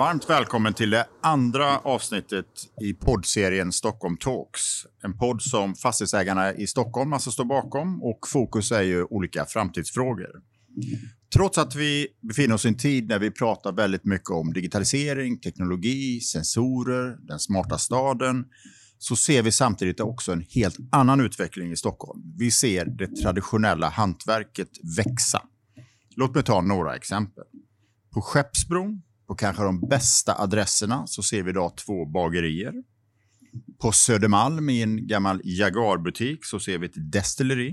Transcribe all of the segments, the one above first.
Varmt välkommen till det andra avsnittet i poddserien Stockholm Talks. En podd som fastighetsägarna i Stockholm alltså står bakom och fokus är ju olika framtidsfrågor. Trots att vi befinner oss i en tid när vi pratar väldigt mycket om digitalisering, teknologi, sensorer, den smarta staden, så ser vi samtidigt också en helt annan utveckling i Stockholm. Vi ser det traditionella hantverket växa. Låt mig ta några exempel. På Skeppsbron på kanske de bästa adresserna så ser vi idag två bagerier. På Södermalm i en gammal Jaguarbutik, så ser vi ett destilleri.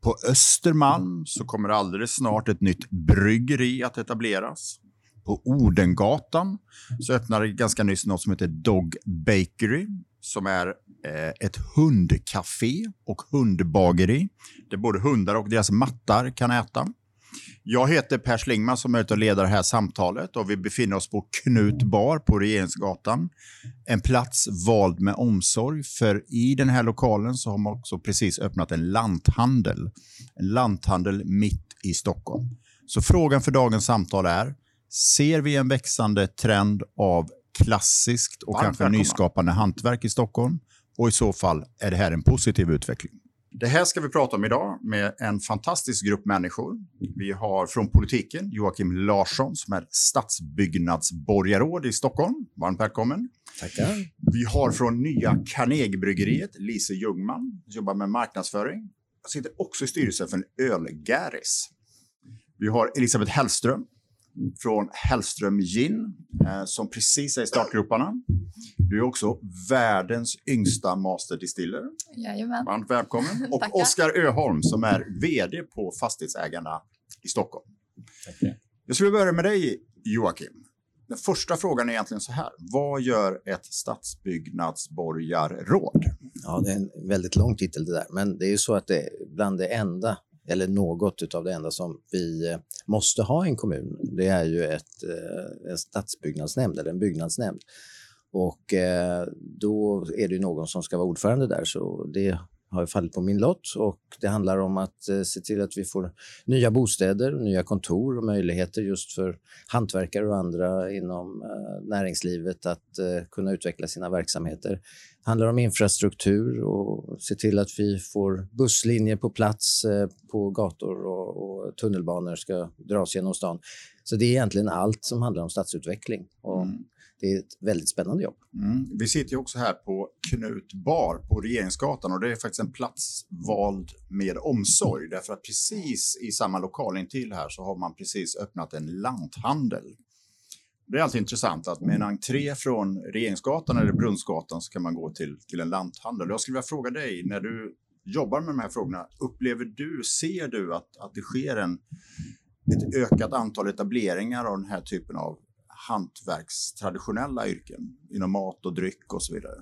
På Östermalm så kommer alldeles snart ett nytt bryggeri att etableras. På Odengatan så öppnade ganska nyss något som heter Dog Bakery som är eh, ett hundcafé och hundbageri där både hundar och deras mattar kan äta. Jag heter Per Slingman som är ledare det här samtalet och vi befinner oss på Knut bar på Regeringsgatan. En plats vald med omsorg för i den här lokalen så har man också precis öppnat en lanthandel. En lanthandel mitt i Stockholm. Så frågan för dagens samtal är, ser vi en växande trend av klassiskt och Varmt kanske välkomna. nyskapande hantverk i Stockholm? Och i så fall, är det här en positiv utveckling? Det här ska vi prata om idag med en fantastisk grupp människor. Vi har från politiken Joakim Larsson som är stadsbyggnadsborgarråd i Stockholm. Varmt välkommen. Tackar. Vi har från nya Carnegiebryggeriet Lise Ljungman, jobbar med marknadsföring. Jag sitter också i styrelsen för en ölgäris. Vi har Elisabeth Hellström från Hellström Gin eh, som precis är i startgroparna. Du är också världens yngsta masterdistiller. Jajamän. Varmt välkommen. Och Oskar Öholm som är vd på Fastighetsägarna i Stockholm. Tack. Jag skulle börja med dig Joakim. Den första frågan är egentligen så här. Vad gör ett stadsbyggnadsborgarråd? Ja, det är en väldigt lång titel det där, men det är ju så att det är bland det enda eller något av det enda som vi eh, måste ha i en kommun, det är ju ett, eh, en stadsbyggnadsnämnd eller en byggnadsnämnd. Och eh, då är det ju någon som ska vara ordförande där, så det har fallit på min lott och det handlar om att se till att vi får nya bostäder, nya kontor och möjligheter just för hantverkare och andra inom näringslivet att kunna utveckla sina verksamheter. Det handlar om infrastruktur och se till att vi får busslinjer på plats eh, på gator och, och, tunnelbanor ska dras genom stan. Så det är egentligen allt som handlar om stadsutveckling. Och mm det är ett väldigt spännande jobb. Mm. Vi sitter också här på Knut bar på Regeringsgatan och det är faktiskt en plats vald med omsorg därför att precis i samma lokal intill här så har man precis öppnat en lanthandel. Det är alltid intressant att med en entré från Regeringsgatan eller Brunnsgatan så kan man gå till, till en lanthandel. Jag skulle vilja fråga dig, när du jobbar med de här frågorna, upplever du, ser du att, att det sker en, ett ökat antal etableringar av den här typen av hantverkstraditionella yrken inom mat och dryck och så vidare?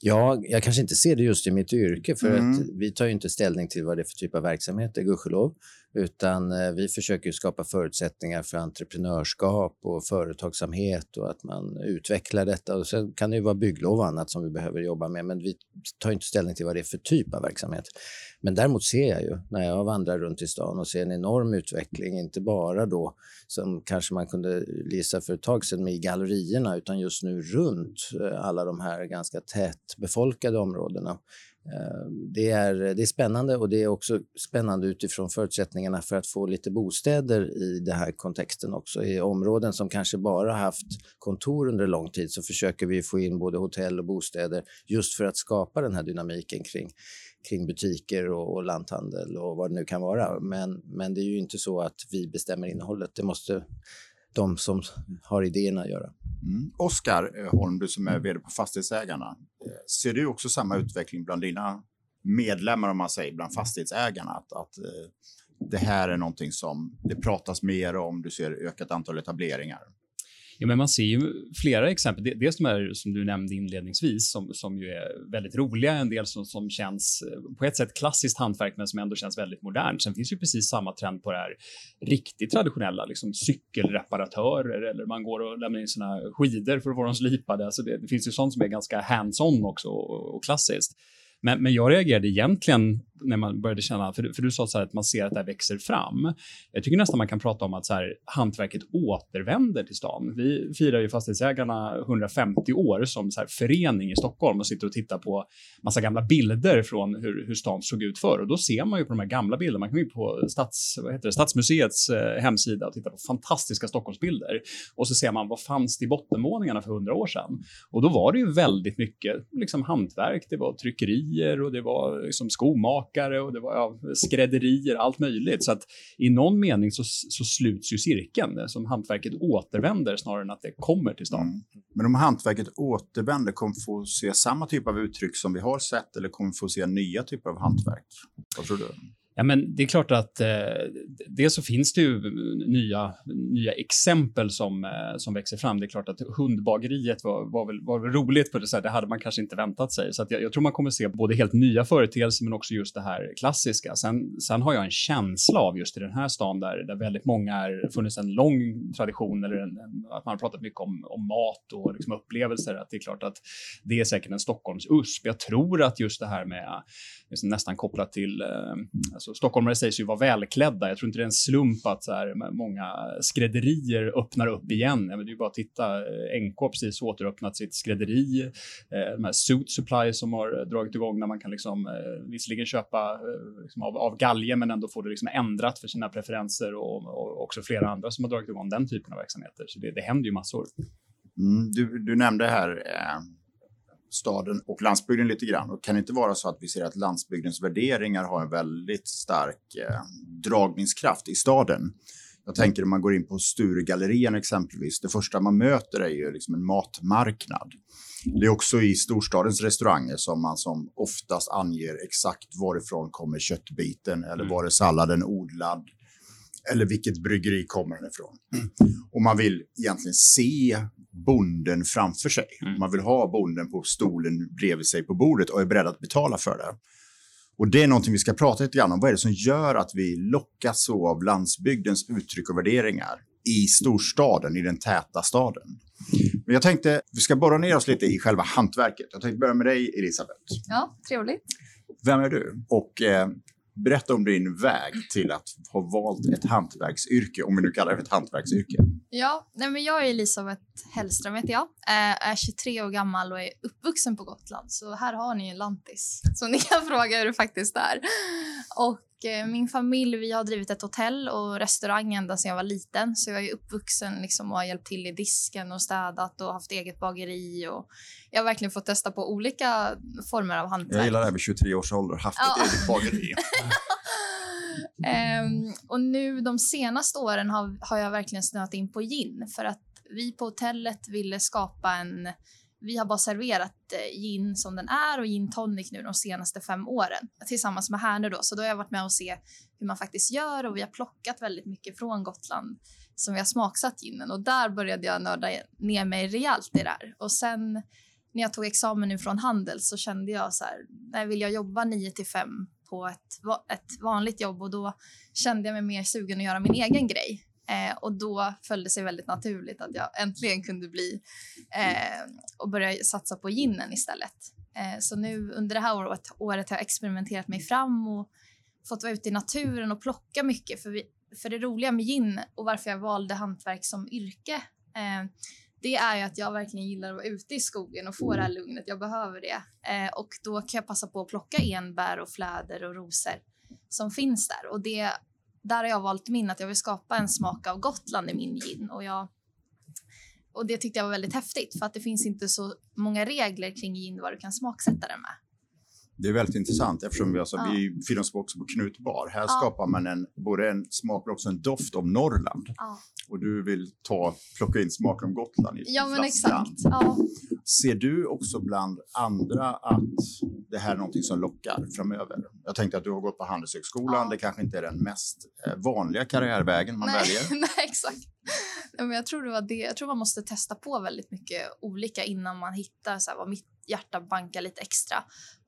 Ja, jag kanske inte ser det just i mitt yrke för mm. att vi tar ju inte ställning till vad det är för typ av verksamhet, gudskelov, utan eh, vi försöker skapa förutsättningar för entreprenörskap och företagsamhet och att man utvecklar detta. Och sen kan det ju vara bygglov och annat som vi behöver jobba med, men vi tar inte ställning till vad det är för typ av verksamhet. Men däremot ser jag ju när jag vandrar runt i stan och ser en enorm utveckling, inte bara då som kanske man kunde gissa för ett tag sedan med gallerierna, utan just nu runt eh, alla de här ganska tätbefolkade områdena. Ehm, det är, det är spännande och det är också spännande utifrån förutsättningarna för att få lite bostäder i den här kontexten också. I områden som kanske bara haft kontor under lång tid så försöker vi få in både hotell och bostäder just för att skapa den här dynamiken kring, kring butiker och, och lanthandel och vad det nu kan vara. Men, men det är ju inte så att vi bestämmer innehållet. Det måste de som har idéerna göra. Mm. Oskar Holm, du som är vd på Fastighetsägarna. Eh, ser du också samma utveckling bland dina medlemmar, om man säger, bland fastighetsägarna? Att, att eh, det här är någonting som det pratas mer om, du ser ökat antal etableringar? Ja, men man ser ju flera exempel. Dels de här som du nämnde inledningsvis som, som ju är väldigt roliga, en del som, som känns eh, på ett sätt klassiskt hantverk men som ändå känns väldigt modernt. Sen finns ju precis samma trend på det här riktigt traditionella, liksom cykelreparatörer eller man går och lämnar in sina skidor för att få dem slipade. Alltså det, det finns ju sånt som är ganska hands-on också och, och klassiskt. Men, men jag reagerade egentligen när man började känna, för, för du sa så att man ser att det här växer fram. Jag tycker nästan man kan prata om att så här, hantverket återvänder till stan. Vi firar ju Fastighetsägarna 150 år som så här, förening i Stockholm och sitter och tittar på massa gamla bilder från hur, hur stan såg ut förr. Och då ser man ju på de här gamla bilderna, man kan gå på Stats, vad heter det, Stadsmuseets eh, hemsida och titta på fantastiska Stockholmsbilder. Och så ser man vad fanns det i bottenvåningarna för 100 år sedan? Och då var det ju väldigt mycket liksom, hantverk, det var tryckerier och det var liksom, skomakare bakare och det var ja, skrädderier, allt möjligt. Så att i någon mening så, så sluts ju cirkeln eh, som hantverket återvänder snarare än att det kommer till stan. Mm. Men om hantverket återvänder, kommer vi få se samma typ av uttryck som vi har sett eller kommer vi få se nya typer av hantverk? Vad tror du? Ja, men det är klart att eh, dels så finns det ju nya, nya exempel som, eh, som växer fram. Det är klart att hundbageriet var, var, väl, var väl roligt på det sättet. Det hade man kanske inte väntat sig. Så jag, jag, tror man kommer se både helt nya företeelser men också just det här klassiska. Sen, sen har jag en känsla av just i den här stan där, där väldigt många är funnits en lång tradition eller en, en, att man har pratat mycket om, om mat och liksom upplevelser. Att det är klart att det är säkert en Stockholms USP. Jag tror att just det här med Liksom nästan kopplat till eh, alltså stockholmare sägs ju vara välklädda. Jag tror inte det är en slump att så här, många skrädderier öppnar upp igen. Men det är ju bara att titta. Eh, NK har precis återöppnat sitt skrädderi. Eh, de här Suit Supply som har dragit igång när man kan liksom, eh, visserligen köpa eh, liksom av, av galge men ändå få det liksom ändrat för sina preferenser och, och också flera andra som har dragit igång den typen av verksamheter. Så det, det händer ju massor. Mm, du, du nämnde här eh staden och landsbygden lite grann. Och kan det inte vara så att vi ser att landsbygdens värderingar har en väldigt stark eh, dragningskraft i staden? Jag tänker om man går in på Sturegallerian exempelvis. Det första man möter är ju liksom en matmarknad. Det är också i storstadens restauranger som man som oftast anger exakt varifrån kommer köttbiten eller mm. var är salladen odlad eller vilket bryggeri kommer den ifrån. Och man vill egentligen se bonden framför sig. Mm. Man vill ha bonden på stolen bredvid sig på bordet och är beredd att betala för det. Och det är någonting vi ska prata lite grann om. Vad är det som gör att vi lockas så av landsbygdens uttryck och värderingar i storstaden, i den täta staden? Men jag tänkte, vi ska borra ner oss lite i själva hantverket. Jag tänkte börja med dig, Elisabeth. Ja, trevligt. Vem är du? Och eh, Berätta om din väg till att ha valt ett hantverksyrke, om vi nu kallar det för ett hantverksyrke. Ja, nej men jag är Elisabeth Hellström heter jag. Äh, är 23 år gammal och är uppvuxen på Gotland. Så här har ni en lantis. som ni kan fråga hur det faktiskt är. Och min familj vi har drivit ett hotell och restaurang ända sedan jag var liten. Så jag är uppvuxen liksom och har hjälpt till i disken och städat och haft eget bageri. Och jag har verkligen fått testa på olika former av hantverk. Jag gillar det här vid 23 års ålder, haft ja. ett eget bageri. um, och nu de senaste åren har, har jag verkligen snöat in på gin för att vi på hotellet ville skapa en vi har bara serverat eh, gin som den är och gin tonic nu de senaste fem åren tillsammans med Härnö då. Så då har jag varit med och se hur man faktiskt gör och vi har plockat väldigt mycket från Gotland som vi har smaksatt ginen och där började jag nörda ner mig rejält i det här. Och sen när jag tog examen nu från handel så kände jag så här, när vill jag jobba 9 till 5 på ett, ett vanligt jobb och då kände jag mig mer sugen att göra min egen grej. Eh, och då föll det sig väldigt naturligt att jag äntligen kunde bli eh, och börja satsa på ginen istället. Eh, så nu under det här året, året har jag experimenterat mig fram och fått vara ute i naturen och plocka mycket. För, vi, för det roliga med gin och varför jag valde hantverk som yrke eh, det är ju att jag verkligen gillar att vara ute i skogen och få det här lugnet. Jag behöver det. Eh, och då kan jag passa på att plocka enbär och fläder och rosor som finns där. Och det där har jag valt min, att jag vill skapa en smak av Gotland i min gin. Och, jag, och det tyckte jag var väldigt häftigt för att det finns inte så många regler kring gin vad du kan smaksätta den med. Det är väldigt intressant eftersom vi, alltså, Ja. vi oss också på Knut bar. Här Ja. skapar man en, både en smak men också en doft av Norrland. Ja, Och du vill ta, plocka in smaken om Gotland i ja men exakt. Ser du också bland andra att det här är någonting som lockar framöver? Jag tänkte att du har gått på Handelshögskolan. Det kanske inte är den mest eh, vanliga karriärvägen man nej, väljer. nej, exakt. Men jag tror det var det. Jag tror man måste testa på väldigt mycket olika innan man hittar så här, vad mitt hjärta bankar lite extra.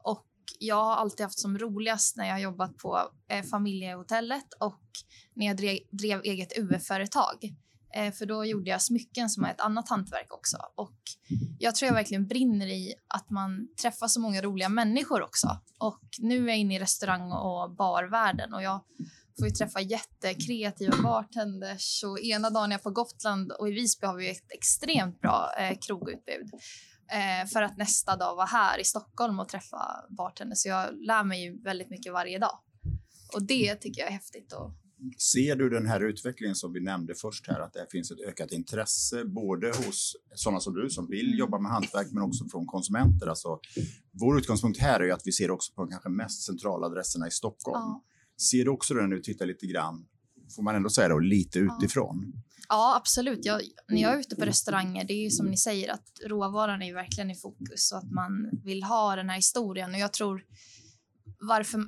Och jag har alltid haft som roligast när jag har jobbat på eh, familjehotellet och när jag drev, drev eget UF-företag. Eh, för då gjorde jag smycken som är ett annat hantverk också. Och jag tror jag verkligen brinner i att man träffar så många roliga människor också. Och nu är jag inne i restaurang och barvärlden och jag får ju träffa jättekreativa bartenders och ena dagen är jag på Gotland och i Visby har vi ett extremt bra eh, krogutbud. Eh, för att nästa dag vara här i Stockholm och träffa bartenders. Så jag lär mig ju väldigt mycket varje dag. Och det tycker jag är häftigt. Och, Ser du den här utvecklingen som vi nämnde först här, att det finns ett ökat intresse både hos sådana som du som vill Mm. jobba med hantverk men också från konsumenter? Alltså, vår utgångspunkt här är ju att vi ser också på de kanske mest centrala adresserna i Stockholm. ja. Ser du också det när du tittar lite grann, får man ändå säga då, lite utifrån? Ja, absolut. Jag, när jag är ute på restauranger, det är ju som ni säger att råvaran är ju verkligen i fokus och att man vill ha den här historien. Och jag tror varför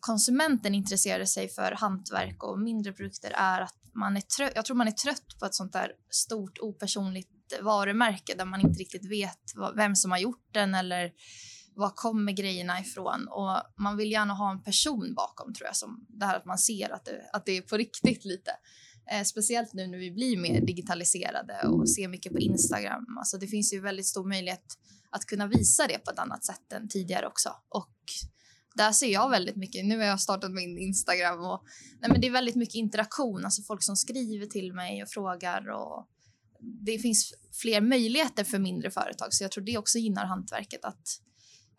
konsumenten intresserar sig för hantverk och mindre produkter är att man är trött. Jag tror man är trött på ett sånt där stort opersonligt varumärke där man inte riktigt vet vem som har gjort den eller var kommer grejerna ifrån? Och man vill gärna ha en person bakom tror jag, som det här att man ser att det, att det är på riktigt lite. Eh, speciellt nu när vi blir mer digitaliserade och ser mycket på Instagram. Alltså det finns ju väldigt stor möjlighet att kunna visa det på ett annat sätt än tidigare också. Och där ser jag väldigt mycket, nu har jag startat min Instagram och nej men det är väldigt mycket interaktion, alltså folk som skriver till mig och frågar och det finns fler möjligheter för mindre företag så jag tror det också gynnar hantverket att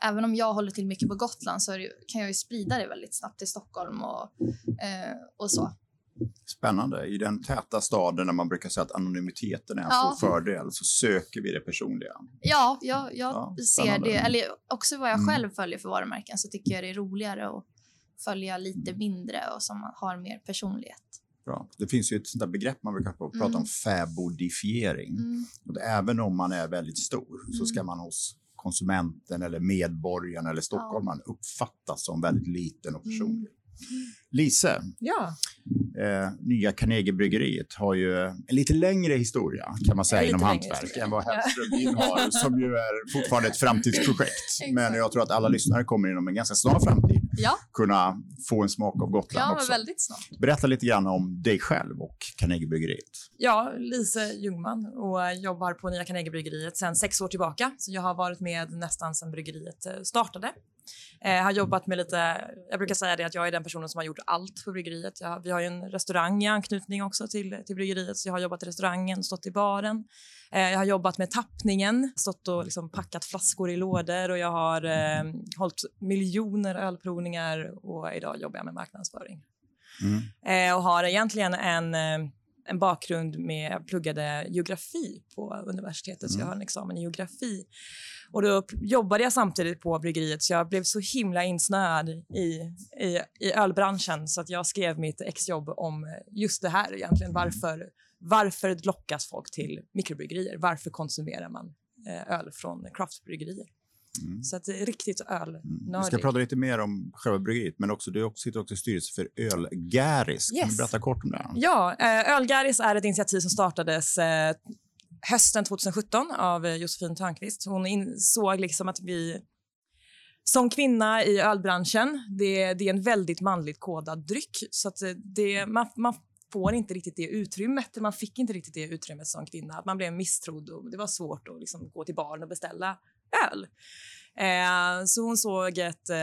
även om jag håller till mycket på Gotland så det, kan jag ju sprida det väldigt snabbt till Stockholm och, eh, och så. Spännande. I den täta staden där man brukar säga att anonymiteten är en Ja. stor fördel så söker vi det personliga. Ja, jag, jag Ja, ser det. Eller också vad jag Mm. själv följer för varumärken så tycker jag det är roligare att följa lite mindre och som har mer personlighet. Bra. Det finns ju ett sånt där begrepp man brukar prata Mm. om, fäbodifiering. Mm. Och även om man är väldigt stor så Mm. ska man hos konsumenten eller medborgaren eller stockholmaren uppfattas som väldigt liten och personlig. Lise, Ja, eh, nya Carnegiebryggeriet har ju en lite längre historia kan man säga inom hantverk historia. än vad Hellström har som ju är fortfarande ett framtidsprojekt. Men jag tror att alla lyssnare kommer inom en ganska snar framtid Ja, kunna få en smak av Gotland ja också. väldigt snart. Berätta lite grann om dig själv och Carnegiebryggeriet. ja, Lise Ljungman och jobbar på Nya Carnegiebryggeriet sedan sex år tillbaka. Så jag har varit med nästan sedan bryggeriet eh, startade. Eh, har jobbat med lite, jag brukar säga det att jag är den personen som har gjort allt på bryggeriet. Jag, vi har ju en restaurang i anknytning också till, till bryggeriet så jag har jobbat i restaurangen, stått i baren. Eh, jag har jobbat med tappningen, stått och liksom packat flaskor i lådor och jag har eh, hållit miljoner ölprovningar och idag jobbar jag med marknadsföring. eh, och har egentligen en, eh, en bakgrund med, jag pluggade geografi på universitetet så jag har en examen i geografi. Och då jobbade jag samtidigt på bryggeriet så jag blev så himla insnöad i, i, i ölbranschen så att jag skrev mitt exjobb om just det här egentligen. Varför, varför lockas folk till mikrobryggerier? Varför konsumerar man eh, öl från craftbryggerier? Mm. Så att det är riktigt Mm. Vi ska prata lite mer om själva bryggeriet, men också, du sitter också i styrelsen för Ölgäris. Kan du Yes. berätta kort om det? Ja, eh, Ölgäris är ett initiativ som startades eh, hösten 2017 av eh, Josefin Törnqvist. Hon insåg liksom att vi som kvinna i ölbranschen, det, det är en väldigt manligt kodad dryck. Så det, man, man får inte riktigt det utrymmet. Man fick inte riktigt det utrymmet som kvinna. Man blev misstrodd och det var svårt att liksom gå till baren och beställa öl. Eh, så hon såg ett, eh,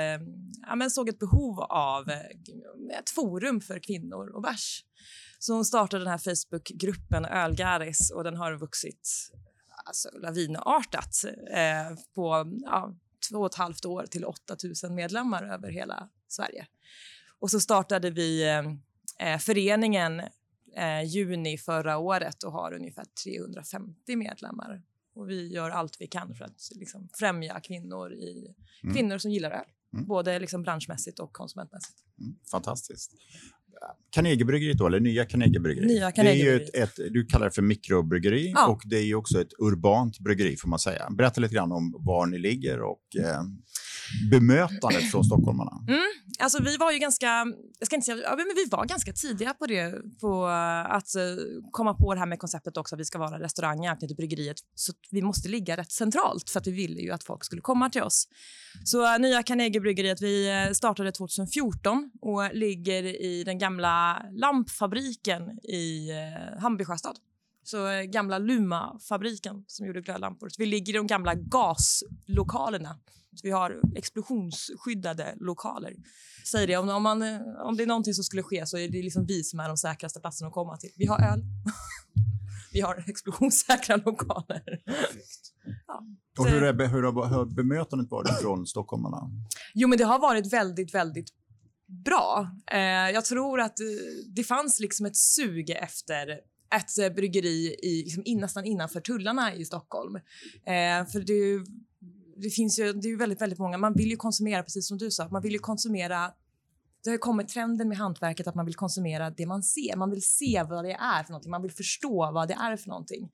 ja, men såg ett behov av eh, ett forum för kvinnor och bärs. Så hon startade den här Facebookgruppen Ölgaris och den har vuxit alltså, lavinartat eh, på ja, två och ett halvt år till 8000 medlemmar över hela Sverige. Och så startade vi eh, eh föreningen eh, juni förra året och har ungefär 350 medlemmar. Och vi gör allt vi kan för att liksom, främja kvinnor, i, Mm. kvinnor som gillar öl. mm. både liksom branschmässigt och konsumentmässigt. Mm, fantastiskt. Carnegiebryggeriet då, eller nya Carnegiebryggeriet? Nya Carnegiebryggeriet. Det är ett, ett, du kallar det för mikrobryggeri ja. och det är också ett urbant bryggeri får man säga. Berätta lite grann om var ni ligger och eh, bemötandet från stockholmarna. Mm. Alltså, vi var ju ganska, jag ska inte säga, ja, men vi var ganska tidiga på det, på att eh, komma på det här med konceptet också att vi ska vara restaurang anknutet till bryggeriet. Så vi måste ligga rätt centralt för att vi ville ju att folk skulle komma till oss. Så eh, nya Carnegiebryggeriet, vi eh, startade 2014 och ligger i den gamla lampfabriken i Hammarby sjöstad. Så gamla Luma-fabriken som gjorde glödlampor. Så vi ligger i de gamla gaslokalerna så vi har explosionsskyddade lokaler. Säger det, om, om, man, om det är någonting som skulle ske så är det liksom vi som är de säkraste platserna att komma till. Vi har öl. vi har explosionssäkra lokaler. Ja. Och hur, är, hur har bemötandet varit från stockholmarna? Jo, men det har varit väldigt, väldigt bra. Eh, jag tror att det fanns liksom ett sug efter ett eh, bryggeri i, liksom nästan innanför tullarna i Stockholm. Eh, för det det finns ju, det är ju väldigt, väldigt många, man vill ju konsumera precis som du sa, man vill ju konsumera det har kommit trenden med hantverket att man vill konsumera det man ser. Man vill se vad det är för någonting. Man vill förstå vad det är för någonting.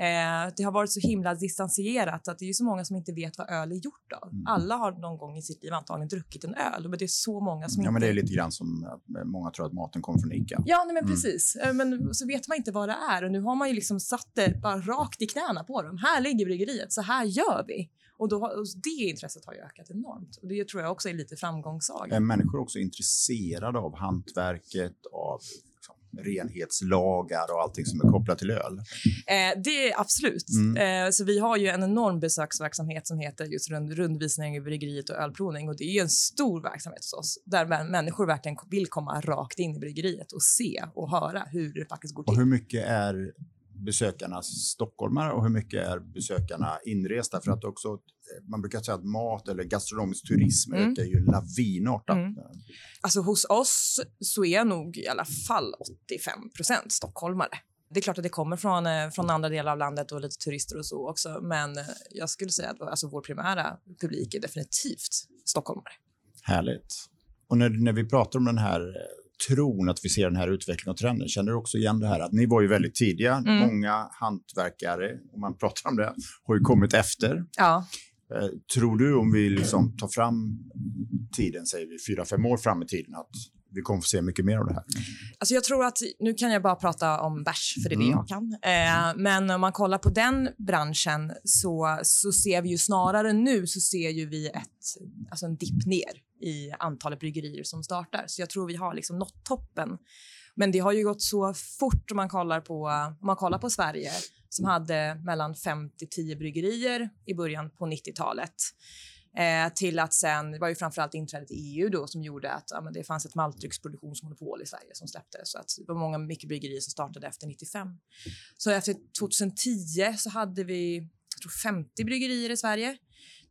Eh, det har varit så himla distanserat att det är så många som inte vet vad öl är gjort av. Mm. Alla har någon gång i sitt liv antagligen druckit en öl, men det är så många som ja, inte... Men det är lite grann som att många tror att maten kommer från Ica. Ja, nej, men mm. precis. Eh, men så vet man inte vad det är och nu har man ju liksom satt det bara rakt i knäna på dem. Här ligger bryggeriet, så här gör vi. Och, då, och det intresset har ju ökat enormt. Och det tror jag också är lite framgångssaga. Är människor också intresserade av hantverket, av liksom, renhetslagar och allting som är kopplat till öl? Eh, det är absolut. Mm. Eh, så vi har ju en enorm besöksverksamhet som heter just rund, rundvisning i bryggeriet och ölprovning och det är en stor verksamhet hos oss där människor verkligen vill komma rakt in i bryggeriet och se och höra hur det faktiskt går till. Och hur mycket är besökarna stockholmare och hur mycket är besökarna inresta? För att också, eh, man brukar säga att mat eller gastronomisk turism mm. ökar ju lavinartat. Mm. Alltså hos oss så är nog i alla fall 85 procent stockholmare. Det är klart att det kommer från, eh, från andra delar av landet och lite turister och så också. Men eh, jag skulle säga att alltså, vår primära publik är definitivt stockholmare. Härligt. Och när, när vi pratar om den här tron att vi ser den här utvecklingen och trenden. Känner du också igen det här att ni var ju väldigt tidiga. Mm. Många hantverkare, om man pratar om det, har ju kommit efter. Ja. Eh, tror du om vi liksom tar fram tiden, säger vi fyra, fem år fram i tiden, att vi kommer få se mycket mer av det här? Alltså jag tror att, nu kan jag bara prata om bärs, för det är det mm. jag kan. Eh, men om man kollar på den branschen så, så ser vi ju snarare nu så ser ju vi ett, alltså en dipp ner i antalet bryggerier som startar. Så jag tror vi har liksom nått toppen. Men det har ju gått så fort om man kollar på, om man kollar på Sverige som hade mellan 5 till 10 bryggerier i början på 90-talet. Eh, till att sen, det var ju framförallt inträdet i EU då som gjorde att ja, men det fanns ett maltdrycksproduktionsmonopol i Sverige som släppte så att det var många mikrobryggerier som startade efter 95. Så efter 2010 så hade vi jag tror 50 bryggerier i Sverige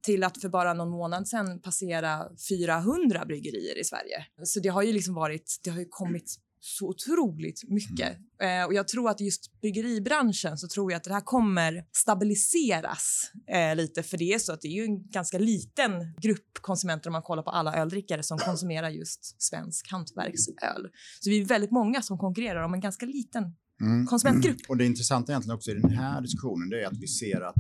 till att för bara någon månad sen passera 400 bryggerier i Sverige. Så det har ju liksom varit, det har ju kommit så otroligt mycket. Mm. Eh, och jag tror att just bryggeribranschen så tror jag att det här kommer stabiliseras eh, lite för det är så att det är ju en ganska liten grupp konsumenter om man kollar på alla öldrickare som konsumerar just svensk hantverksöl. Så vi är väldigt många som konkurrerar om en ganska liten mm. konsumentgrupp. Mm. Och det intressanta egentligen också i den här diskussionen det är att vi ser att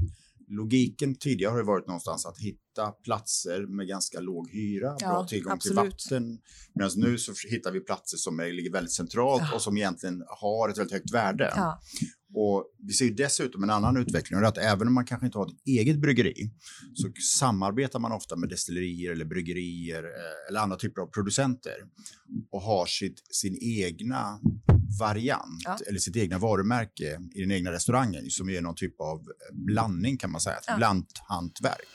logiken tidigare har varit någonstans att hitta platser med ganska låg hyra, ja, bra tillgång absolut. till vatten. Medan nu så hittar vi platser som är, ligger väldigt centralt ja. och som egentligen har ett väldigt högt värde. Ja. Och vi ser dessutom en annan utveckling att även om man kanske inte har ett eget bryggeri så samarbetar man ofta med destillerier eller bryggerier eh, eller andra typer av producenter och har sitt, sin egna variant ja. eller sitt egna varumärke i den egna restaurangen som är någon typ av blandning kan man säga, ett ja. blandhantverk.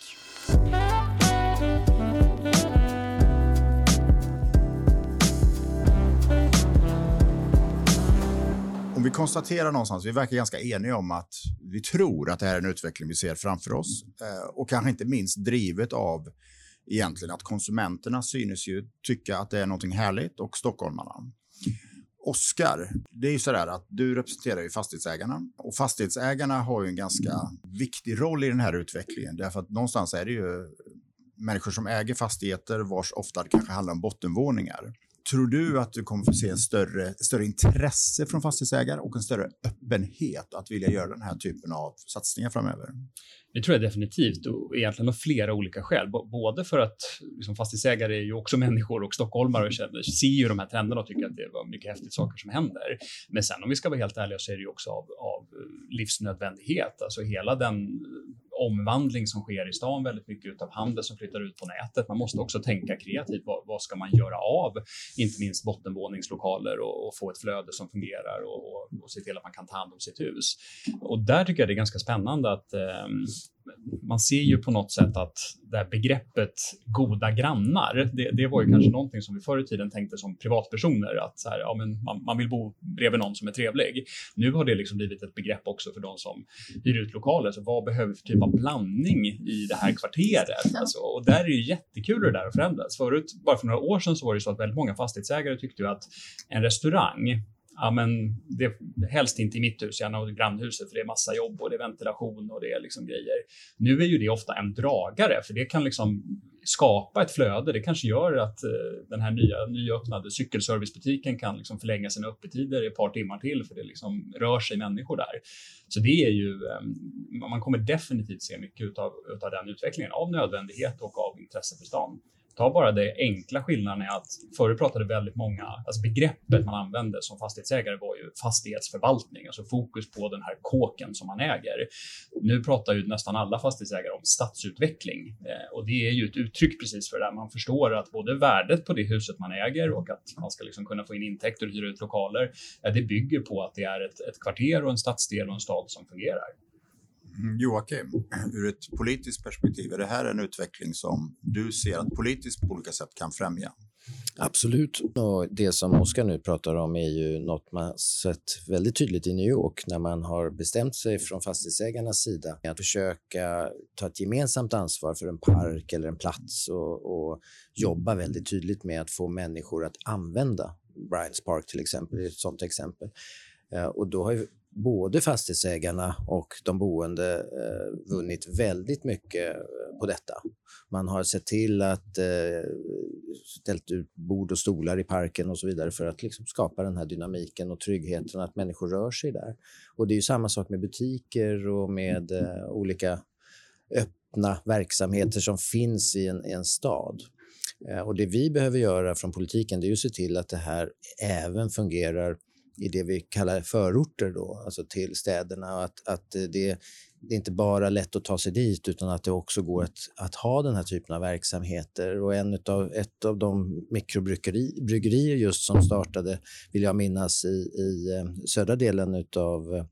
Om vi konstaterar någonstans, vi verkar ganska eniga om att vi tror att det här är en utveckling vi ser framför oss eh, och kanske inte minst drivet av egentligen att konsumenterna synes ju tycka att det är någonting härligt och stockholmarna. Oskar, det är ju så där att du representerar ju fastighetsägarna och fastighetsägarna har ju en ganska viktig roll i den här utvecklingen därför att någonstans är det ju människor som äger fastigheter vars ofta kanske handlar om bottenvåningar. Tror du att du kommer få se en större, större intresse från fastighetsägare och en större öppenhet att vilja göra den här typen av satsningar framöver? Det tror jag definitivt och egentligen av flera olika skäl. Både för att liksom, fastighetsägare är ju också människor och stockholmare och känner, ser ju de här trenderna och tycker att det var mycket häftigt saker som händer. Men sen om vi ska vara helt ärliga så är det ju också av, av livsnödvändighet. Alltså hela den omvandling som sker i stan, väldigt mycket av handel som flyttar ut på nätet. Man måste också tänka kreativt. Vad, vad ska man göra av inte minst bottenvåningslokaler och, och få ett flöde som fungerar och, och, och, se till att man kan ta hand om sitt hus. Och där tycker jag det är ganska spännande att eh, man ser ju på något sätt att det här begreppet goda grannar, det, det var ju kanske någonting som vi förr i tiden tänkte som privatpersoner, att så här, ja, men man, man, vill bo bredvid någon som är trevlig. Nu har det liksom blivit ett begrepp också för de som hyr ut lokaler. Så vad behöver vi för typ av blandning i det här kvarteret? Alltså, och där är det ju jättekul hur det där har förändrats. Förut, bara för några år sedan, så var det så att väldigt många fastighetsägare tyckte ju att en restaurang ja, men det, helst inte i mitt hus, gärna i grannhuset, för det är massa jobb och det är ventilation och det är liksom grejer. Nu är ju det ofta en dragare, för det kan liksom skapa ett flöde. Det kanske gör att eh, den här nya nyöppnade cykelservicebutiken kan liksom förlänga sina öppettider i ett par timmar till, för det liksom rör sig människor där. Så det är ju, ehm, man kommer definitivt se mycket av den utvecklingen av nödvändighet och av intresse för stan. Ta bara det enkla skillnaden är att förut pratade väldigt många, alltså begreppet man använde som fastighetsägare var ju fastighetsförvaltning, alltså fokus på den här kåken som man äger. Nu pratar ju nästan alla fastighetsägare om stadsutveckling eh, och det är ju ett uttryck precis för det där. Man förstår att både värdet på det huset man äger och att man ska liksom kunna få in intäkter och hyra ut lokaler, det bygger på att det är ett, ett kvarter och en stadsdel och en stad som fungerar. Mm, Joakim, ur ett politiskt perspektiv, är det här en utveckling som du ser att politiskt på olika sätt kan främja? Absolut. Och det som Oskar nu pratar om är ju något man sett väldigt tydligt i New York när man har bestämt sig från fastighetsägarnas sida att försöka ta ett gemensamt ansvar för en park eller en plats och, och jobba väldigt tydligt med att få människor att använda Bryants Park till exempel, är ett sådant exempel. Eh, och då har ju både fastighetsägarna och de boende eh, vunnit väldigt mycket eh, på detta. Man har sett till att eh, ställt ut bord och stolar i parken och så vidare för att liksom skapa den här dynamiken och tryggheten att människor rör sig där. Och det är ju samma sak med butiker och med eh, olika öppna verksamheter som finns i en, i en stad. Eh, och det vi behöver göra från politiken det är att se till att det här även fungerar i det vi kallar förorter då, alltså till städerna. Att, att det, det är inte bara lätt att ta sig dit utan att det också går att, att ha den här typen av verksamheter. Och en utav, ett av de mikrobryggerier just som startade, vill jag minnas, i, i eh, södra delen av, eh,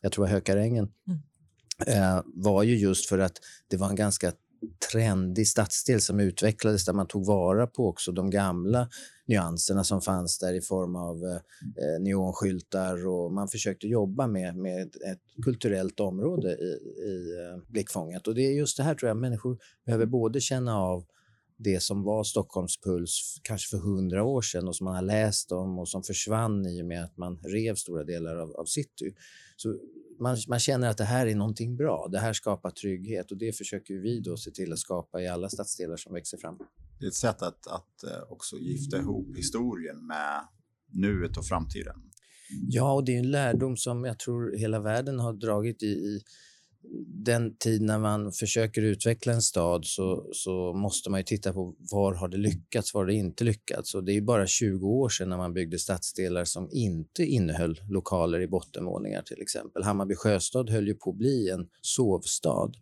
jag tror Hökarängen, mm. eh, var ju just för att det var en ganska trendig stadsdel som utvecklades där man tog vara på också de gamla nyanserna som fanns där i form av eh, eh, neonskyltar och man försökte jobba med, med ett kulturellt område i, i eh, blickfånget. Och det är just det här tror jag människor behöver både känna av det som var Stockholms puls kanske för hundra år sedan och som man har läst om och som försvann i och med att man rev stora delar av, av city. Så man, man, känner att det här är någonting bra. Det här skapar trygghet och det försöker vi då se till att skapa i alla stadsdelar som växer fram. Det är ett sätt att, att eh, också gifta ihop historien med nuet och framtiden. Ja, och det är en lärdom som jag tror hela världen har dragit i, i den tid när man försöker utveckla en stad så, så måste man ju titta på var har det lyckats, var har det inte lyckats. Och det är bara 20 år sedan när man byggde stadsdelar som inte innehöll lokaler i bottenvåningar till exempel. Hammarby sjöstad höll ju på att bli en sovstad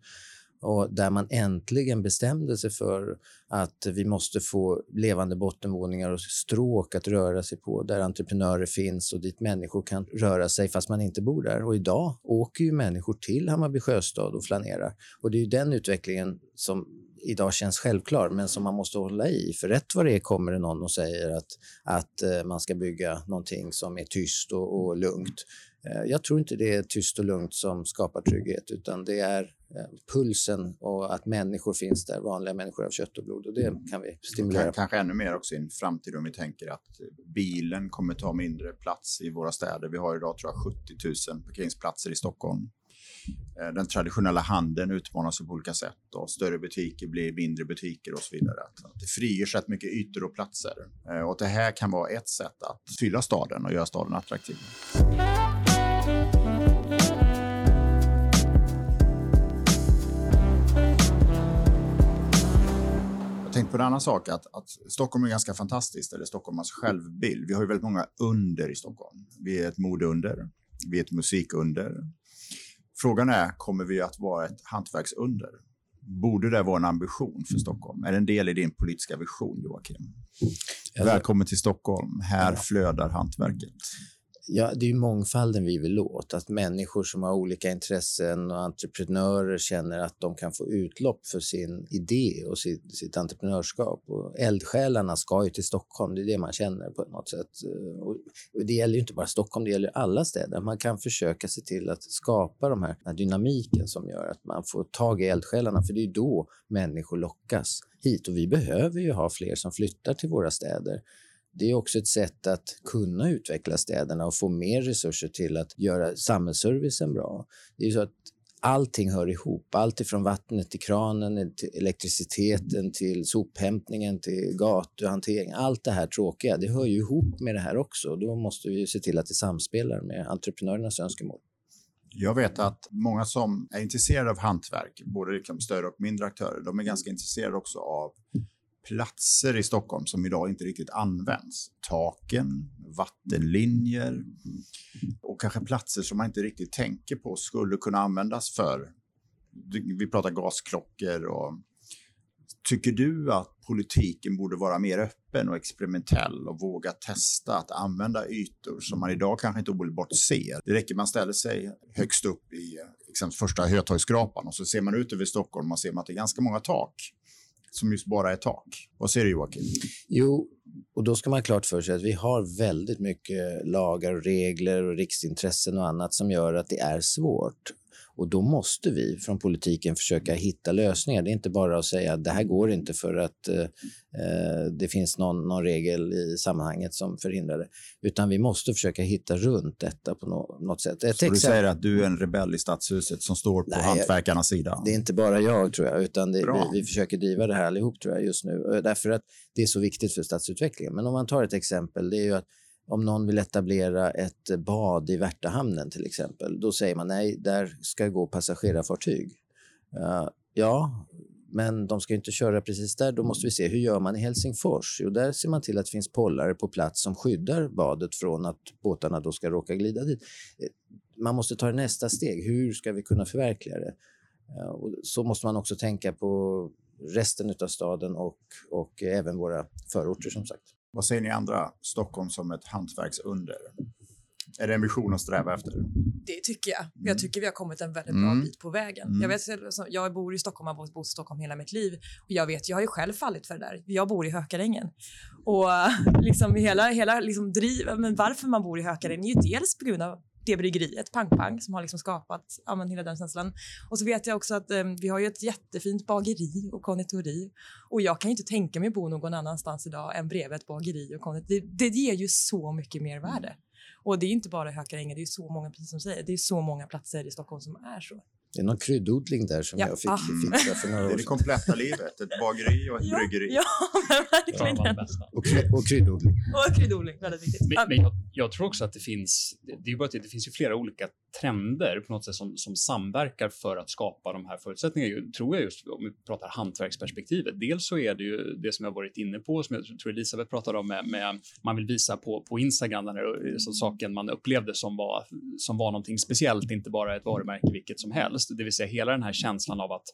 och där man äntligen bestämde sig för att vi måste få levande bottenvåningar och stråk att röra sig på där entreprenörer finns och dit människor kan röra sig fast man inte bor där. Och idag åker ju människor till Hammarby sjöstad och flanerar. Och det är ju den utvecklingen som idag känns självklar men som man måste hålla i. För rätt vad det är kommer det någon och säger att, att eh, man ska bygga någonting som är tyst och, och lugnt. Eh, jag tror inte det är tyst och lugnt som skapar trygghet utan det är pulsen och att människor finns där, vanliga människor av kött och blod och det kan vi stimulera. Kanske ännu mer också i en framtid om vi tänker att bilen kommer ta mindre plats i våra städer. Vi har idag tror jag 70 000 parkeringsplatser i Stockholm. Eh, den traditionella handeln utmanas på olika sätt och större butiker blir mindre butiker och så vidare. Att det frigörs rätt mycket ytor och platser. Eh, och det här kan vara ett sätt att fylla staden och göra staden attraktiv. Jag tänkte på en annan sak, att, att Stockholm är ganska fantastiskt, eller Stockholms självbild. Vi har ju väldigt många under i Stockholm. Vi är ett modeunder, vi är ett musikunder, Frågan är, kommer vi att vara ett hantverksunder? Borde det vara en ambition för Stockholm? Är det en del i din politiska vision, Joakim? Välkommen till Stockholm. Här flödar hantverket. Ja, det är ju mångfalden vi vill åt. Att människor som har olika intressen och entreprenörer känner att de kan få utlopp för sin idé och sitt, sitt entreprenörskap. Och eldsjälarna ska ju till Stockholm, det är det man känner på något sätt. Eh, och det gäller ju inte bara Stockholm, det gäller alla städer. Man kan försöka se till att skapa de här, den här dynamiken som gör att man får tag i eldsjälarna, för det är då människor lockas hit. Och vi behöver ju ha fler som flyttar till våra städer det är också ett sätt att kunna utveckla städerna och få mer resurser till att göra samhällsservicen bra. Det är så att allting hör ihop. Allt ifrån vattnet till kranen, till elektriciteten, till sophämtningen, till gatuhantering. Allt det här tråkiga, det hör ju ihop med det här också. Då måste vi se till att det samspelar med entreprenörernas önskemål. Jag vet att många som är intresserade av hantverk, både liksom större och mindre aktörer, de är ganska intresserade också av platser i Stockholm som idag inte riktigt används. Taken, vattenlinjer och kanske platser som man inte riktigt tänker på skulle kunna användas för. Vi pratar gasklockor och Tycker du att politiken borde vara mer öppen och experimentell och våga testa att använda ytor som man idag kanske inte omedelbart ser? Det räcker man ställer sig högst upp i exempelvis första Hötorgsskrapan och så ser man ut över Stockholm och ser man att det är ganska många tak som just bara är tak. Vad säger du Joakim? Jo, och då ska man ha klart för sig att vi har väldigt mycket lagar och regler och riksintressen och annat som gör att det är svårt. Och då måste vi från politiken försöka hitta lösningar. Det är inte bara att säga att det här går inte för att eh, eh, det finns någon, någon, regel i sammanhanget som förhindrar det. Utan vi måste försöka hitta runt detta på no något sätt. Ett Så du säger att du är en rebell i stadshuset som står på Nej, hantverkarnas sida? Det är inte bara jag tror jag, utan det, vi, vi, försöker driva det här allihop tror jag just nu. Därför att det är så viktigt för stadsutvecklingen. Men om man tar ett exempel, det är ju att om någon vill etablera ett bad i Värtahamnen till exempel, då säger man nej, där ska gå passagerarfartyg. Uh, ja, men de ska inte köra precis där. Då måste vi se hur gör man i Helsingfors? Jo, där ser man till att det finns pollare på plats som skyddar badet från att båtarna då ska råka glida dit. Eh, man måste ta nästa steg. Hur ska vi kunna förverkliga det? Uh, och så måste man också tänka på resten av staden och, och även våra förorter som sagt. Vad säger ni andra? Stockholm som ett hantverksunder. Är det en vision att sträva efter? Det tycker jag. Jag mm. tycker vi har kommit en väldigt bra mm. bit på vägen. Mm. Jag, vet, jag bor i Stockholm, har bott i Stockholm hela mitt liv. Och jag vet, jag har ju själv fallit för det där. Jag bor i Hökarängen. Och liksom hela, hela liksom driv, men varför man bor i Hökarängen är ju dels på grund av det bryggeriet, Pang Pang, som har liksom skapat ja, men hela den känslan. Och så vet jag också att um, vi har ju ett jättefint bageri och konditori. Och jag kan ju inte tänka mig att bo någon annanstans idag än bredvid ett bageri och konditori. Det, det ger ju så mycket mer värde. Och det är inte bara Hökarängen, det är så många, precis som säger, det är så många platser i Stockholm som är så. Det är någon kryddodling där som ja. jag fick mm. fixa för några år sedan. Det är det kompletta livet, ett bageri och ett ja, bryggeri. Ja, verkligen. och, kry och kryddodling. Och kryddodling, väldigt viktigt. Men, men jag, jag, tror också att det finns, det, är bara att det, det finns ju flera olika trender på något sätt som, som samverkar för att skapa de här förutsättningarna, tror jag just om vi pratar hantverksperspektivet. Dels så är det ju det som jag varit inne på, som jag tror Elisabeth pratade om, med, med man vill visa på, på Instagram den här så saken man upplevde som var, som var någonting speciellt, inte bara ett varumärke vilket som helst. Det vill säga hela den här känslan av att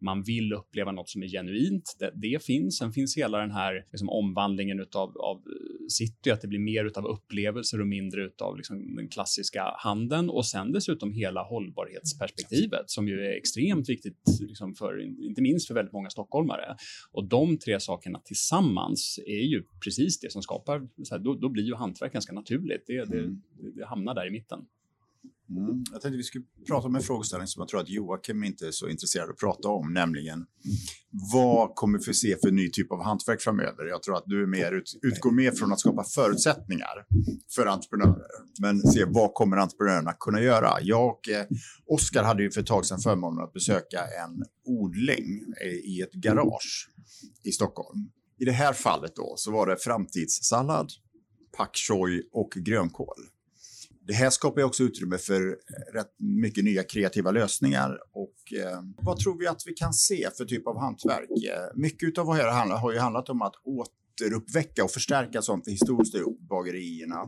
man vill uppleva något som är genuint. Det, det finns. Sen finns hela den här liksom, omvandlingen utav, av city, att det blir mer utav upplevelser och mindre utav liksom, den klassiska handeln och sen dessutom hela hållbarhetsperspektivet som ju är extremt viktigt, liksom, för, inte minst för väldigt många stockholmare. Och de tre sakerna tillsammans är ju precis det som skapar, så här, då, då, blir ju hantverk ganska naturligt. Det, det, det hamnar där i mitten. Mm. Jag tänkte vi skulle prata om en frågeställning som jag tror att Joakim inte är så intresserad av att prata om, nämligen vad kommer vi se för ny typ av hantverk framöver? Jag tror att du är mer ut, utgår mer från att skapa förutsättningar för entreprenörer, men se vad kommer entreprenörerna kunna göra? Jag och eh, Oskar hade ju för ett tag sedan förmånen att besöka en odling eh, i ett garage i Stockholm. I det här fallet då så var det framtidssallad, pak choi och grönkål. Det här skapar ju också utrymme för eh, rätt mycket nya kreativa lösningar. Och, eh, vad tror vi att vi kan se för typ av hantverk? Eh, mycket av vad det här handlar, har ju handlat om att återuppväcka och förstärka sånt vi historiskt gjort. Bagerierna,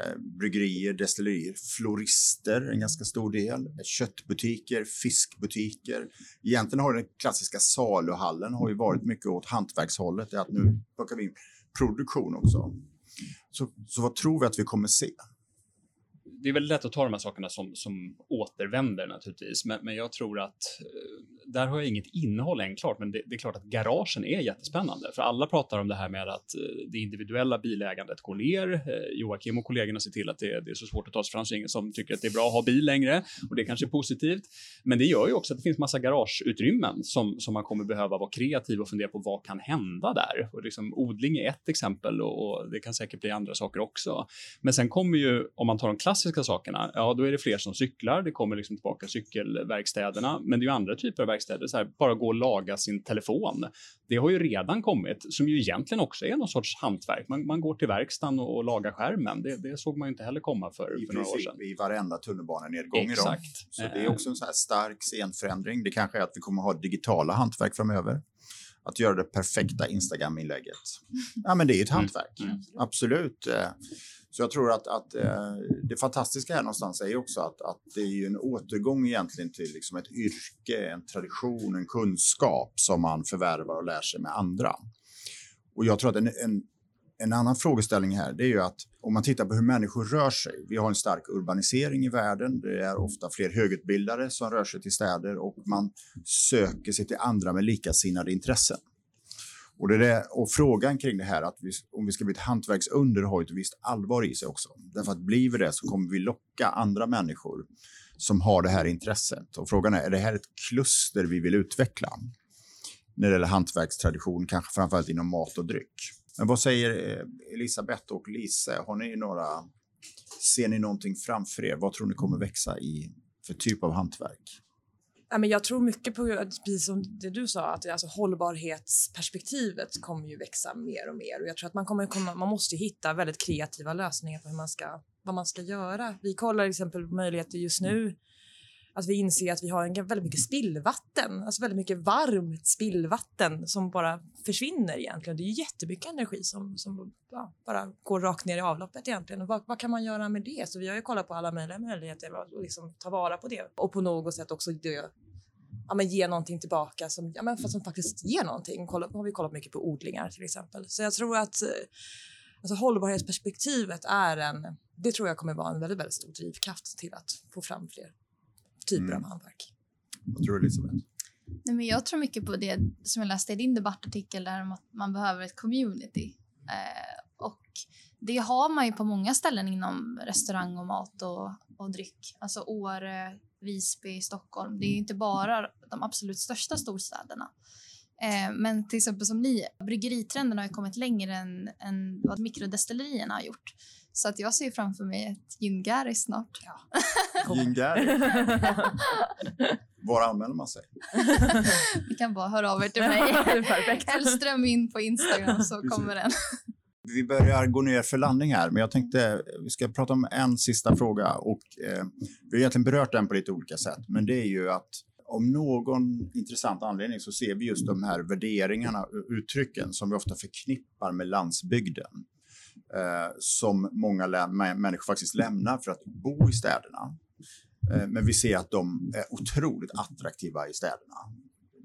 eh, bryggerier, destillerier, florister, en ganska stor del, eh, köttbutiker, fiskbutiker. Egentligen har den klassiska saluhallen har ju varit mycket åt hantverkshållet, att nu plockar vi in produktion också. Så, så vad tror vi att vi kommer se? Det är väldigt lätt att ta de här sakerna som, som återvänder naturligtvis, men, men jag tror att eh, där har jag inget innehåll än klart, men det, det, är klart att garagen är jättespännande, för alla pratar om det här med att eh, det individuella bilägandet går ner. Eh, Joakim och kollegorna ser till att det, det är så svårt att ta sig fram, så ingen som tycker att det är bra att ha bil längre och det kanske är positivt. Men det gör ju också att det finns massa garageutrymmen som, som man kommer behöva vara kreativ och fundera på vad kan hända där? Och liksom, odling är ett exempel och, och det kan säkert bli andra saker också. Men sen kommer ju, om man tar de klassiska sakerna, ja, då är det fler som cyklar. Det kommer liksom tillbaka cykelverkstäderna, men det är ju andra typer av verkstäder, så här, bara gå och laga sin telefon. Det har ju redan kommit, som ju egentligen också är någon sorts hantverk. Man, man går till verkstaden och, och lagar skärmen. Det, det, såg man ju inte heller komma för, I för några år sedan. I varenda tunnelbanenedgång Exakt. idag. Så det är också en så här stark scenförändring. Det kanske är att vi kommer ha digitala hantverk framöver. Att göra det perfekta Instagram-inlägget. Ja, men det är ju ett hantverk. Mm. Absolut. Så jag tror att, att eh, det fantastiska här någonstans är ju också att, att det är ju en återgång egentligen till liksom ett yrke, en tradition, en kunskap som man förvärvar och lär sig med andra. Och jag tror att en, en, en annan frågeställning här det är ju att om man tittar på hur människor rör sig. Vi har en stark urbanisering i världen. Det är ofta fler högutbildade som rör sig till städer och man söker sig till andra med likasinnade intressen. Och, det där, och frågan kring det här, att vi, om vi ska bli ett hantverksunder, har ett visst allvar i sig också. Därför att blir vi det så kommer vi locka andra människor som har det här intresset. Och frågan är, är det här ett kluster vi vill utveckla? När det gäller hantverkstradition, kanske framförallt inom mat och dryck. Men vad säger eh, Elisabeth och Lise? Har ni några, ser ni någonting framför er? Vad tror ni kommer växa i för typ av hantverk? Ja, men jag tror mycket på precis som det du sa, att alltså, hållbarhetsperspektivet kommer ju växa mer och mer. Och jag tror att man, kommer komma, man måste hitta väldigt kreativa lösningar på hur man ska, vad man ska göra. Vi kollar till exempel på möjligheter just nu att vi inser att vi har en, väldigt mycket spillvatten, alltså väldigt mycket varmt spillvatten som bara försvinner egentligen. Det är jättemycket energi som, som ja, bara går rakt ner i avloppet egentligen. Och vad, vad, kan man göra med det? Så vi har ju kollat på alla möjliga möjligheter att liksom ta vara på det och på något sätt också det, ja, men ge någonting tillbaka som, ja, men som faktiskt ger någonting. Kolla, har vi kollat mycket på odlingar till exempel. Så jag tror att eh, alltså, hållbarhetsperspektivet är en, det tror jag kommer vara en väldigt, väldigt stor drivkraft till att få fram fler typer Mm. av hantverk. Vad tror du Elisabeth? Nej, men jag tror mycket på det som jag läste i din debattartikel där om att man behöver ett community. Eh, och det har man ju på många ställen inom restaurang och mat och, och dryck. Alltså Åre, Visby, Stockholm. Det är ju inte bara de absolut största storstäderna. Eh, men till exempel som ni, bryggeritrenden har ju kommit längre än, än vad mikrodestillerierna har gjort. Så att jag ser framför mig ett gin snart. Gin Gary. Var anmäler man sig? Ni kan bara höra av er till mig. Hellström in på Instagram så Precis. kommer den. Vi börjar gå ner för landning här, men jag tänkte vi ska prata om en sista fråga och eh, vi har egentligen berört den på lite olika sätt, men det är ju att om någon intressant anledning så ser vi just de här värderingarna, och uttrycken som vi ofta förknippar med landsbygden. Eh, som många lä- människor faktiskt lämnar för att bo i städerna. Eh, men vi ser att de är otroligt attraktiva i städerna.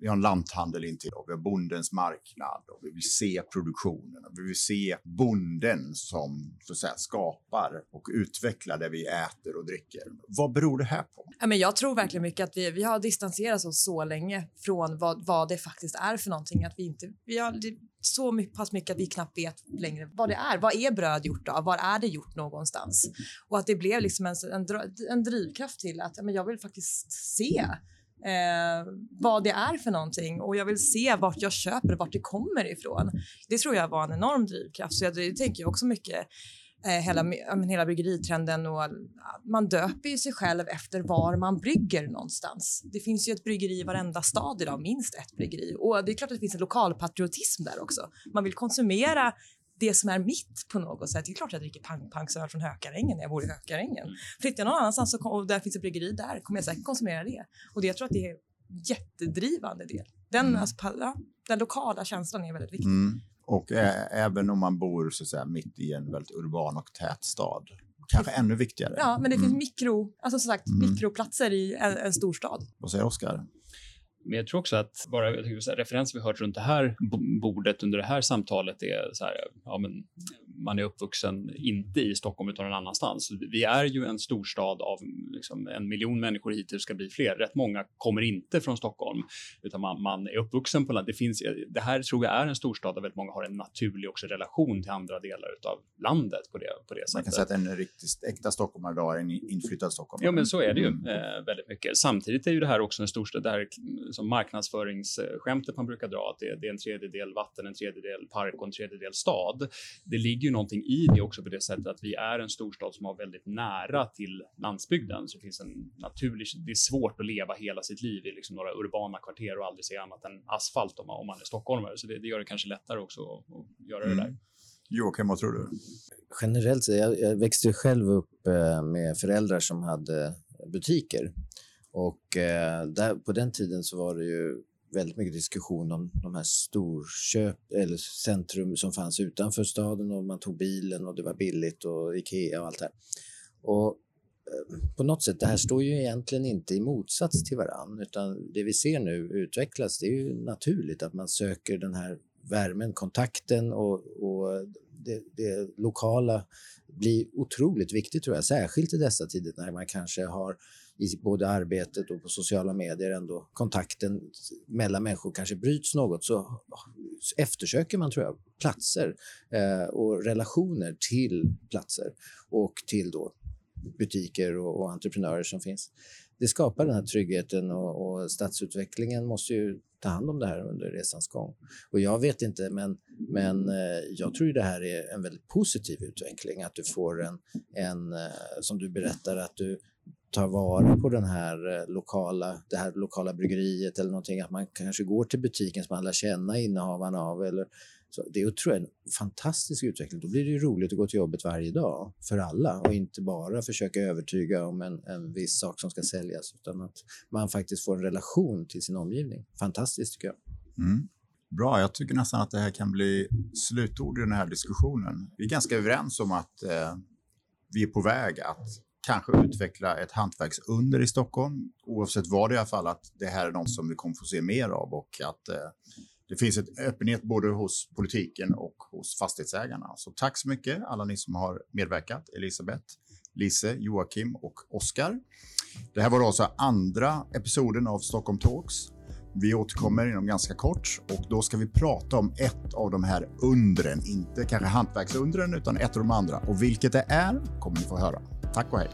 Vi har en lanthandel intill och vi har bondens marknad och vi vill se produktionen och vi vill se bonden som så att säga, skapar och utvecklar det vi äter och dricker. Vad beror det här på? men jag tror verkligen mycket att vi, vi har distanserat oss så länge från vad, vad det faktiskt är för någonting att vi inte, vi har så mycket, pass mycket att vi knappt vet längre vad det är. Vad är bröd gjort av? Var är det gjort någonstans? Och att det blev liksom en, en, en drivkraft till att men jag vill faktiskt se eh, vad det är för någonting och jag vill se vart jag köper och vart det kommer ifrån. Det tror jag var en enorm drivkraft. Så jag, det tänker jag också mycket eh, hela, hela bryggeritrenden och man döper ju sig själv efter var man brygger någonstans. Det finns ju ett bryggeri i varenda stad idag, minst ett bryggeri. Och det är klart att det finns en lokalpatriotism där också. Man vill konsumera det som är mitt på något sätt. Det är klart att jag dricker pang-pang-öl från Hökarängen när jag bor i Hökarängen. Mm. Flyttar jag någon annanstans och där finns ett bryggeri där kommer jag säkert konsumera det. Och det, jag tror att det är jättedrivande del. Den, mm. alltså, ja, den lokala känslan är väldigt viktig. Mm. Och ä- även om man bor så att säga, mitt i en väldigt urban och tät stad. Kanske ännu viktigare. Ja, men det finns mm. mikro, alltså som sagt, mm. mikroplatser i en, en storstad. Vad säger Oskar? Men jag tror också att bara referenser vi hört runt det här bordet under det här samtalet är så här, ja men man är uppvuxen inte i Stockholm utan någon annanstans. Vi är ju en storstad av liksom en miljon människor hittills ska bli fler. Rätt många kommer inte från Stockholm utan man, man är uppvuxen på landet. Det, finns, det här tror jag är en storstad där väldigt många har en naturlig också relation till andra delar av landet på det, på det sättet. Man kan säga att en riktigt äkta stockholmare idag är en inflyttad stockholmare. Ja, men så är det ju mm. eh, väldigt mycket. Samtidigt är ju det här också en storstad där som marknadsföringsskämtet man brukar dra, att det, det, är en tredjedel vatten, en tredjedel park och en tredjedel stad. Det ligger ju någonting i det också på det sättet att vi är en storstad som har väldigt nära till landsbygden. Så det finns en naturlig, det är svårt att leva hela sitt liv i liksom några urbana kvarter och aldrig se annat än asfalt om man, om man är stockholmare. Så det, det gör det kanske lättare också att, att göra mm. det där. Joakim, vad tror du? Generellt, jag, jag växte själv upp eh, med föräldrar som hade butiker och eh, där, på den tiden så var det ju väldigt mycket diskussion om de här storköp eller centrum som fanns utanför staden och man tog bilen och det var billigt och Ikea och allt det här. Och eh, på något sätt, det här står ju egentligen inte i motsats till varann utan det vi ser nu utvecklas, det är ju naturligt att man söker den här värmen, kontakten och, och det, det, lokala blir otroligt viktigt tror jag, särskilt i dessa tider när man kanske har i både arbetet och på sociala medier ändå kontakten mellan människor kanske bryts något så eftersöker man tror jag platser eh, och relationer till platser och till då butiker och, och entreprenörer som finns. Det skapar den här tryggheten och, och stadsutvecklingen måste ju ta hand om det här under resans gång. Och jag vet inte, men, men eh, jag tror det här är en väldigt positiv utveckling. Att du får en, en eh, som du berättar, att du tar vara på den här eh, lokala, det här lokala bryggeriet eller någonting, att man kanske går till butiken som man lär känna innehavarna av. Eller, så det är tror jag, en fantastisk utveckling. Då blir det ju roligt att gå till jobbet varje dag för alla och inte bara försöka övertyga om en, en viss sak som ska säljas utan att man faktiskt får en relation till sin omgivning. Fantastiskt tycker jag. Mm. Bra, jag tycker nästan att det här kan bli slutord i den här diskussionen. Vi är ganska överens om att eh, vi är på väg att kanske utveckla ett hantverksunder i Stockholm. Oavsett vad i alla fall, att det här är något som vi kommer få se mer av och att eh, det finns ett öppenhet både hos politiken och hos fastighetsägarna. Så tack så mycket alla ni som har medverkat. Elisabeth, Lise, Joakim och Oskar. Det här var alltså andra episoden av Stockholm Talks. Vi återkommer inom ganska kort och då ska vi prata om ett av de här undren, inte kanske hantverksundren utan ett av de andra. Och vilket det är kommer ni få höra. Tack och hej!